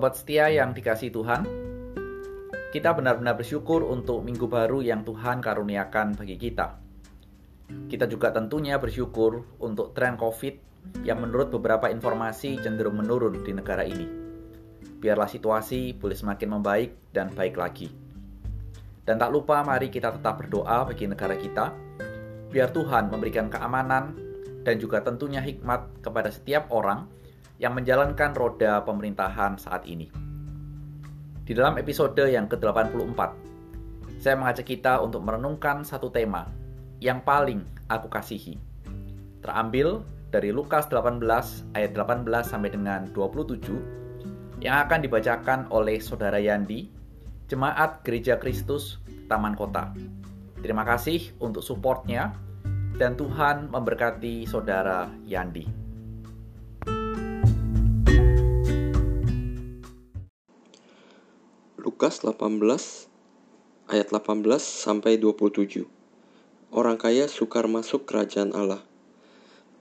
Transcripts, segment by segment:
Sobat setia yang dikasih Tuhan, kita benar-benar bersyukur untuk minggu baru yang Tuhan karuniakan bagi kita. Kita juga tentunya bersyukur untuk tren COVID yang menurut beberapa informasi cenderung menurun di negara ini. Biarlah situasi boleh semakin membaik dan baik lagi. Dan tak lupa mari kita tetap berdoa bagi negara kita, biar Tuhan memberikan keamanan dan juga tentunya hikmat kepada setiap orang yang menjalankan roda pemerintahan saat ini. Di dalam episode yang ke-84, saya mengajak kita untuk merenungkan satu tema yang paling aku kasihi. Terambil dari Lukas 18 ayat 18 sampai dengan 27 yang akan dibacakan oleh Saudara Yandi, Jemaat Gereja Kristus Taman Kota. Terima kasih untuk supportnya dan Tuhan memberkati Saudara Yandi. Lukas 18 ayat 18 sampai 27. Orang kaya sukar masuk kerajaan Allah.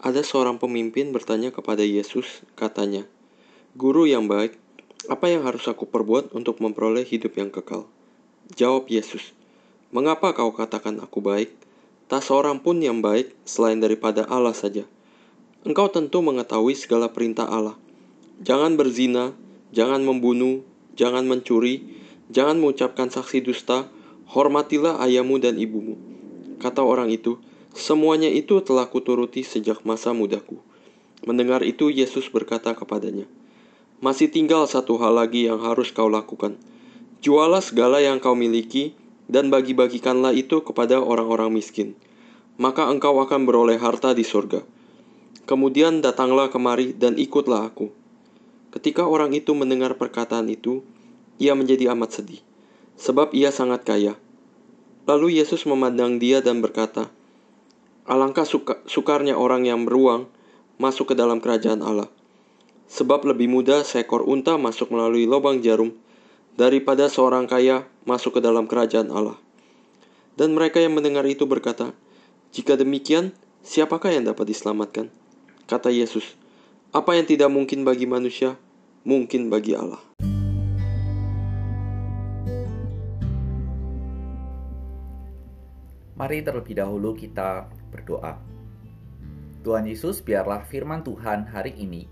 Ada seorang pemimpin bertanya kepada Yesus, katanya, "Guru yang baik, apa yang harus aku perbuat untuk memperoleh hidup yang kekal?" Jawab Yesus, "Mengapa kau katakan aku baik? Tak seorang pun yang baik selain daripada Allah saja. Engkau tentu mengetahui segala perintah Allah. Jangan berzina, jangan membunuh, jangan mencuri, Jangan mengucapkan saksi dusta, hormatilah ayahmu dan ibumu. Kata orang itu, semuanya itu telah kuturuti sejak masa mudaku. Mendengar itu, Yesus berkata kepadanya, Masih tinggal satu hal lagi yang harus kau lakukan. Jualah segala yang kau miliki, dan bagi-bagikanlah itu kepada orang-orang miskin. Maka engkau akan beroleh harta di surga. Kemudian datanglah kemari dan ikutlah aku. Ketika orang itu mendengar perkataan itu, ia menjadi amat sedih, sebab ia sangat kaya. Lalu Yesus memandang dia dan berkata, Alangkah suka, sukarnya orang yang beruang masuk ke dalam kerajaan Allah. Sebab lebih mudah seekor unta masuk melalui lubang jarum daripada seorang kaya masuk ke dalam kerajaan Allah. Dan mereka yang mendengar itu berkata, Jika demikian, siapakah yang dapat diselamatkan? Kata Yesus, apa yang tidak mungkin bagi manusia, mungkin bagi Allah. Mari terlebih dahulu kita berdoa. Tuhan Yesus, biarlah firman Tuhan hari ini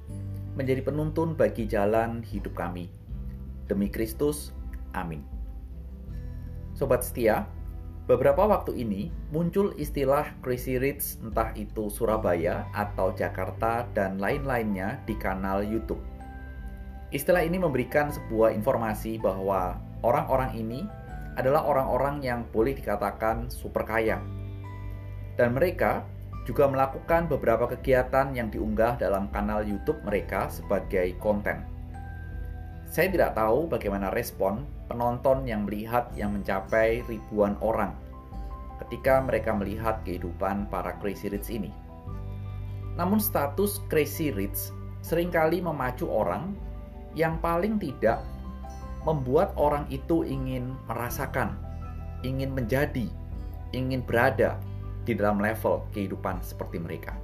menjadi penuntun bagi jalan hidup kami. Demi Kristus, amin. Sobat setia, beberapa waktu ini muncul istilah Crazy Rich entah itu Surabaya atau Jakarta dan lain-lainnya di kanal YouTube. Istilah ini memberikan sebuah informasi bahwa orang-orang ini adalah orang-orang yang boleh dikatakan super kaya. Dan mereka juga melakukan beberapa kegiatan yang diunggah dalam kanal YouTube mereka sebagai konten. Saya tidak tahu bagaimana respon penonton yang melihat yang mencapai ribuan orang ketika mereka melihat kehidupan para Crazy Rich ini. Namun status Crazy Rich sering kali memacu orang yang paling tidak membuat orang itu ingin merasakan, ingin menjadi, ingin berada di dalam level kehidupan seperti mereka.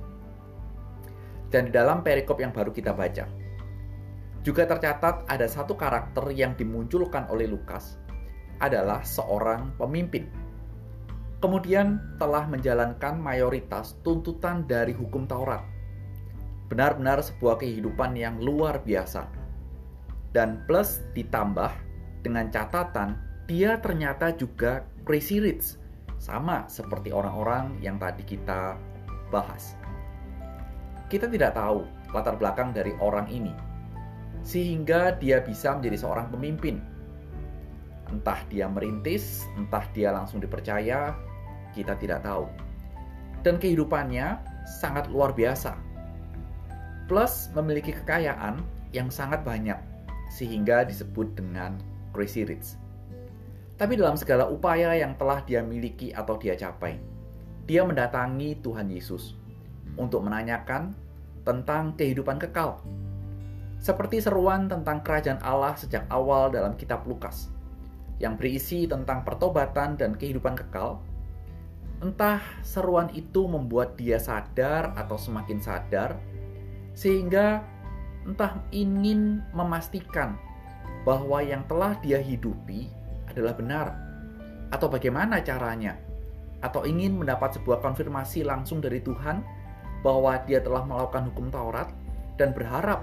Dan di dalam perikop yang baru kita baca, juga tercatat ada satu karakter yang dimunculkan oleh Lukas adalah seorang pemimpin. Kemudian telah menjalankan mayoritas tuntutan dari hukum Taurat. Benar-benar sebuah kehidupan yang luar biasa dan plus ditambah dengan catatan dia ternyata juga crazy rich sama seperti orang-orang yang tadi kita bahas. Kita tidak tahu latar belakang dari orang ini sehingga dia bisa menjadi seorang pemimpin. Entah dia merintis, entah dia langsung dipercaya, kita tidak tahu. Dan kehidupannya sangat luar biasa. Plus memiliki kekayaan yang sangat banyak sehingga disebut dengan crazy rich. Tapi dalam segala upaya yang telah dia miliki atau dia capai, dia mendatangi Tuhan Yesus untuk menanyakan tentang kehidupan kekal. Seperti seruan tentang kerajaan Allah sejak awal dalam kitab Lukas, yang berisi tentang pertobatan dan kehidupan kekal, entah seruan itu membuat dia sadar atau semakin sadar, sehingga entah ingin memastikan bahwa yang telah dia hidupi adalah benar, atau bagaimana caranya, atau ingin mendapat sebuah konfirmasi langsung dari Tuhan bahwa dia telah melakukan hukum Taurat dan berharap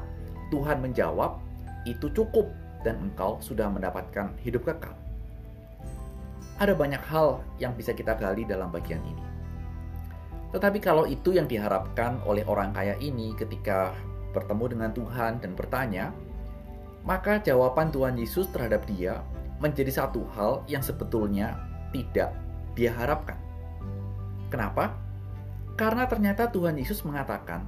Tuhan menjawab, "Itu cukup, dan engkau sudah mendapatkan hidup kekal." Ada banyak hal yang bisa kita gali dalam bagian ini. Tetapi kalau itu yang diharapkan oleh orang kaya ini ketika bertemu dengan Tuhan dan bertanya, maka jawaban Tuhan Yesus terhadap dia menjadi satu hal yang sebetulnya tidak dia harapkan. Kenapa? Karena ternyata Tuhan Yesus mengatakan,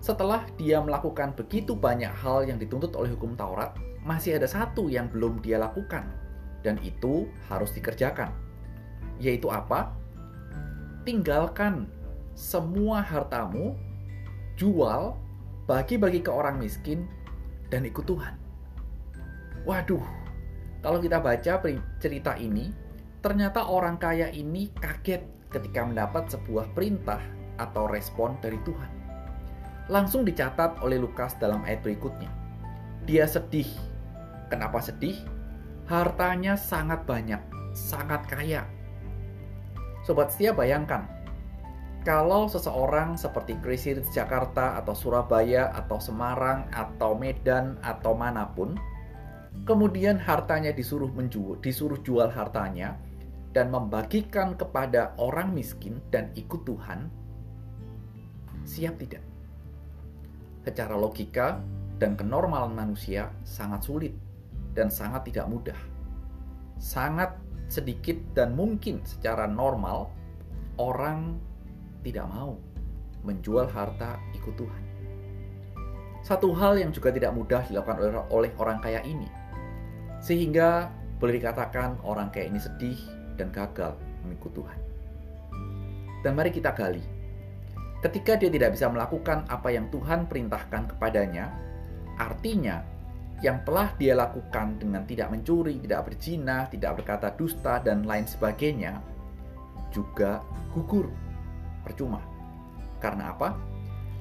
setelah dia melakukan begitu banyak hal yang dituntut oleh hukum Taurat, masih ada satu yang belum dia lakukan, dan itu harus dikerjakan. Yaitu apa? Tinggalkan semua hartamu, jual, bagi-bagi ke orang miskin, dan ikut Tuhan. Waduh, kalau kita baca cerita ini, ternyata orang kaya ini kaget ketika mendapat sebuah perintah atau respon dari Tuhan. Langsung dicatat oleh Lukas dalam ayat berikutnya. Dia sedih. Kenapa sedih? Hartanya sangat banyak, sangat kaya. Sobat setia bayangkan, kalau seseorang seperti Chrissy di Jakarta atau Surabaya atau Semarang atau Medan atau mana pun, kemudian hartanya disuruh menjual, disuruh jual hartanya dan membagikan kepada orang miskin dan ikut Tuhan, siap tidak? Secara logika dan kenormalan manusia sangat sulit dan sangat tidak mudah. Sangat sedikit dan mungkin secara normal orang tidak mau menjual harta ikut Tuhan. Satu hal yang juga tidak mudah dilakukan oleh orang kaya ini, sehingga boleh dikatakan orang kaya ini sedih dan gagal mengikut Tuhan. Dan mari kita gali. Ketika dia tidak bisa melakukan apa yang Tuhan perintahkan kepadanya, artinya yang telah dia lakukan dengan tidak mencuri, tidak berzina, tidak berkata dusta, dan lain sebagainya, juga gugur percuma. Karena apa?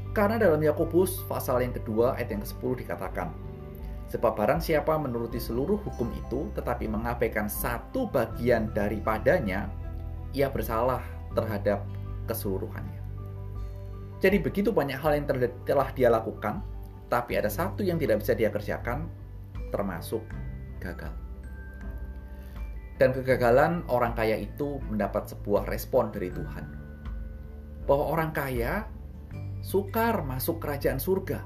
Karena dalam Yakobus pasal yang kedua ayat yang ke-10 dikatakan, Sebab barang siapa menuruti seluruh hukum itu tetapi mengabaikan satu bagian daripadanya, ia bersalah terhadap keseluruhannya. Jadi begitu banyak hal yang telah dia lakukan, tapi ada satu yang tidak bisa dia kerjakan, termasuk gagal. Dan kegagalan orang kaya itu mendapat sebuah respon dari Tuhan bahwa orang kaya sukar masuk kerajaan surga.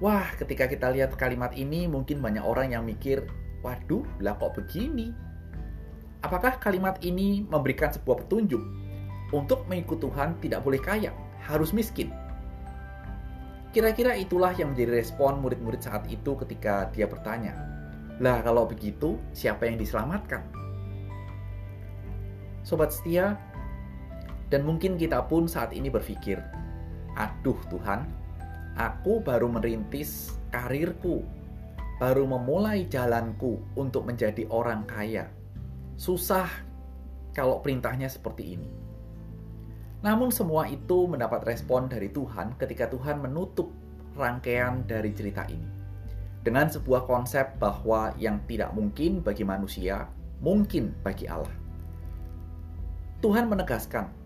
Wah, ketika kita lihat kalimat ini, mungkin banyak orang yang mikir, "Waduh, lah kok begini?" Apakah kalimat ini memberikan sebuah petunjuk untuk mengikut Tuhan tidak boleh kaya, harus miskin? Kira-kira itulah yang menjadi respon murid-murid saat itu ketika dia bertanya, "Lah, kalau begitu, siapa yang diselamatkan?" Sobat setia, dan mungkin kita pun saat ini berpikir, aduh Tuhan, aku baru merintis karirku, baru memulai jalanku untuk menjadi orang kaya. Susah kalau perintahnya seperti ini. Namun semua itu mendapat respon dari Tuhan ketika Tuhan menutup rangkaian dari cerita ini. Dengan sebuah konsep bahwa yang tidak mungkin bagi manusia, mungkin bagi Allah. Tuhan menegaskan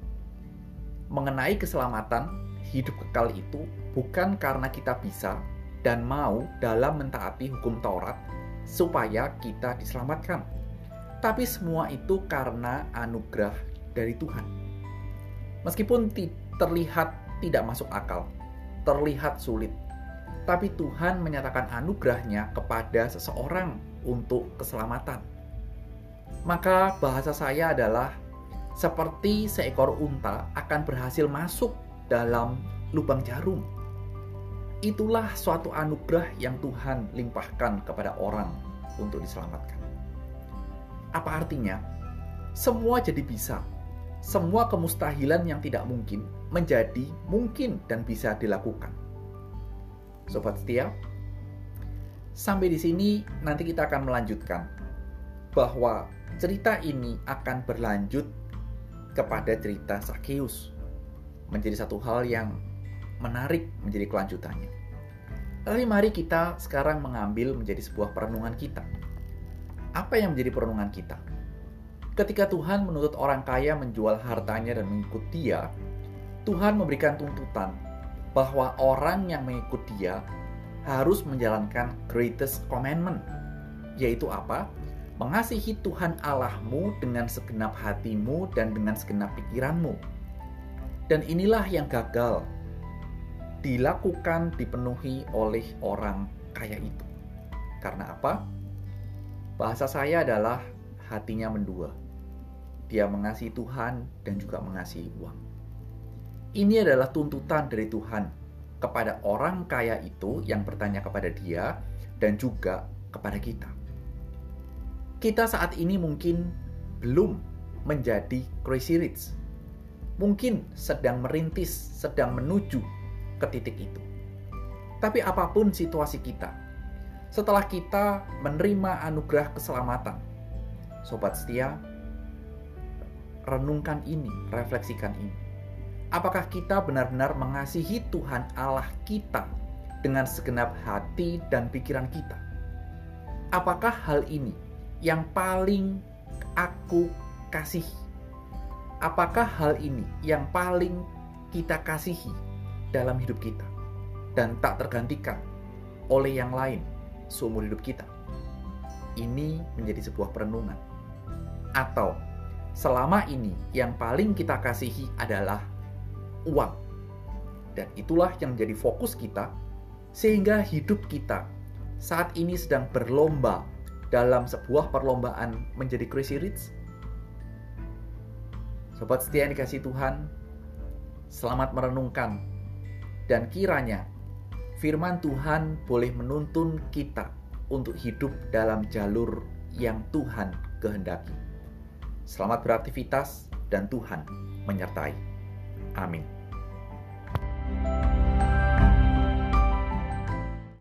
mengenai keselamatan hidup kekal itu bukan karena kita bisa dan mau dalam mentaati hukum Taurat supaya kita diselamatkan. Tapi semua itu karena anugerah dari Tuhan. Meskipun terlihat tidak masuk akal, terlihat sulit, tapi Tuhan menyatakan anugerahnya kepada seseorang untuk keselamatan. Maka bahasa saya adalah seperti seekor unta akan berhasil masuk dalam lubang jarum. Itulah suatu anugerah yang Tuhan limpahkan kepada orang untuk diselamatkan. Apa artinya? Semua jadi bisa. Semua kemustahilan yang tidak mungkin menjadi mungkin dan bisa dilakukan. Sobat setia, sampai di sini nanti kita akan melanjutkan bahwa cerita ini akan berlanjut kepada cerita Sakeus menjadi satu hal yang menarik menjadi kelanjutannya. Tapi mari kita sekarang mengambil menjadi sebuah perenungan kita. Apa yang menjadi perenungan kita? Ketika Tuhan menuntut orang kaya menjual hartanya dan mengikut Dia, Tuhan memberikan tuntutan bahwa orang yang mengikut Dia harus menjalankan greatest commandment, yaitu apa? Mengasihi Tuhan Allahmu dengan segenap hatimu dan dengan segenap pikiranmu. Dan inilah yang gagal dilakukan, dipenuhi oleh orang kaya itu. Karena apa? Bahasa saya adalah hatinya mendua. Dia mengasihi Tuhan dan juga mengasihi uang. Ini adalah tuntutan dari Tuhan kepada orang kaya itu yang bertanya kepada dia dan juga kepada kita kita saat ini mungkin belum menjadi crazy rich. Mungkin sedang merintis, sedang menuju ke titik itu. Tapi apa pun situasi kita, setelah kita menerima anugerah keselamatan, sobat setia, renungkan ini, refleksikan ini. Apakah kita benar-benar mengasihi Tuhan Allah kita dengan segenap hati dan pikiran kita? Apakah hal ini yang paling aku kasihi? Apakah hal ini yang paling kita kasihi dalam hidup kita dan tak tergantikan oleh yang lain seumur hidup kita? Ini menjadi sebuah perenungan. Atau selama ini yang paling kita kasihi adalah uang. Dan itulah yang menjadi fokus kita sehingga hidup kita saat ini sedang berlomba dalam sebuah perlombaan menjadi crazy rich? Sobat setia yang dikasih Tuhan, selamat merenungkan dan kiranya firman Tuhan boleh menuntun kita untuk hidup dalam jalur yang Tuhan kehendaki. Selamat beraktivitas dan Tuhan menyertai. Amin.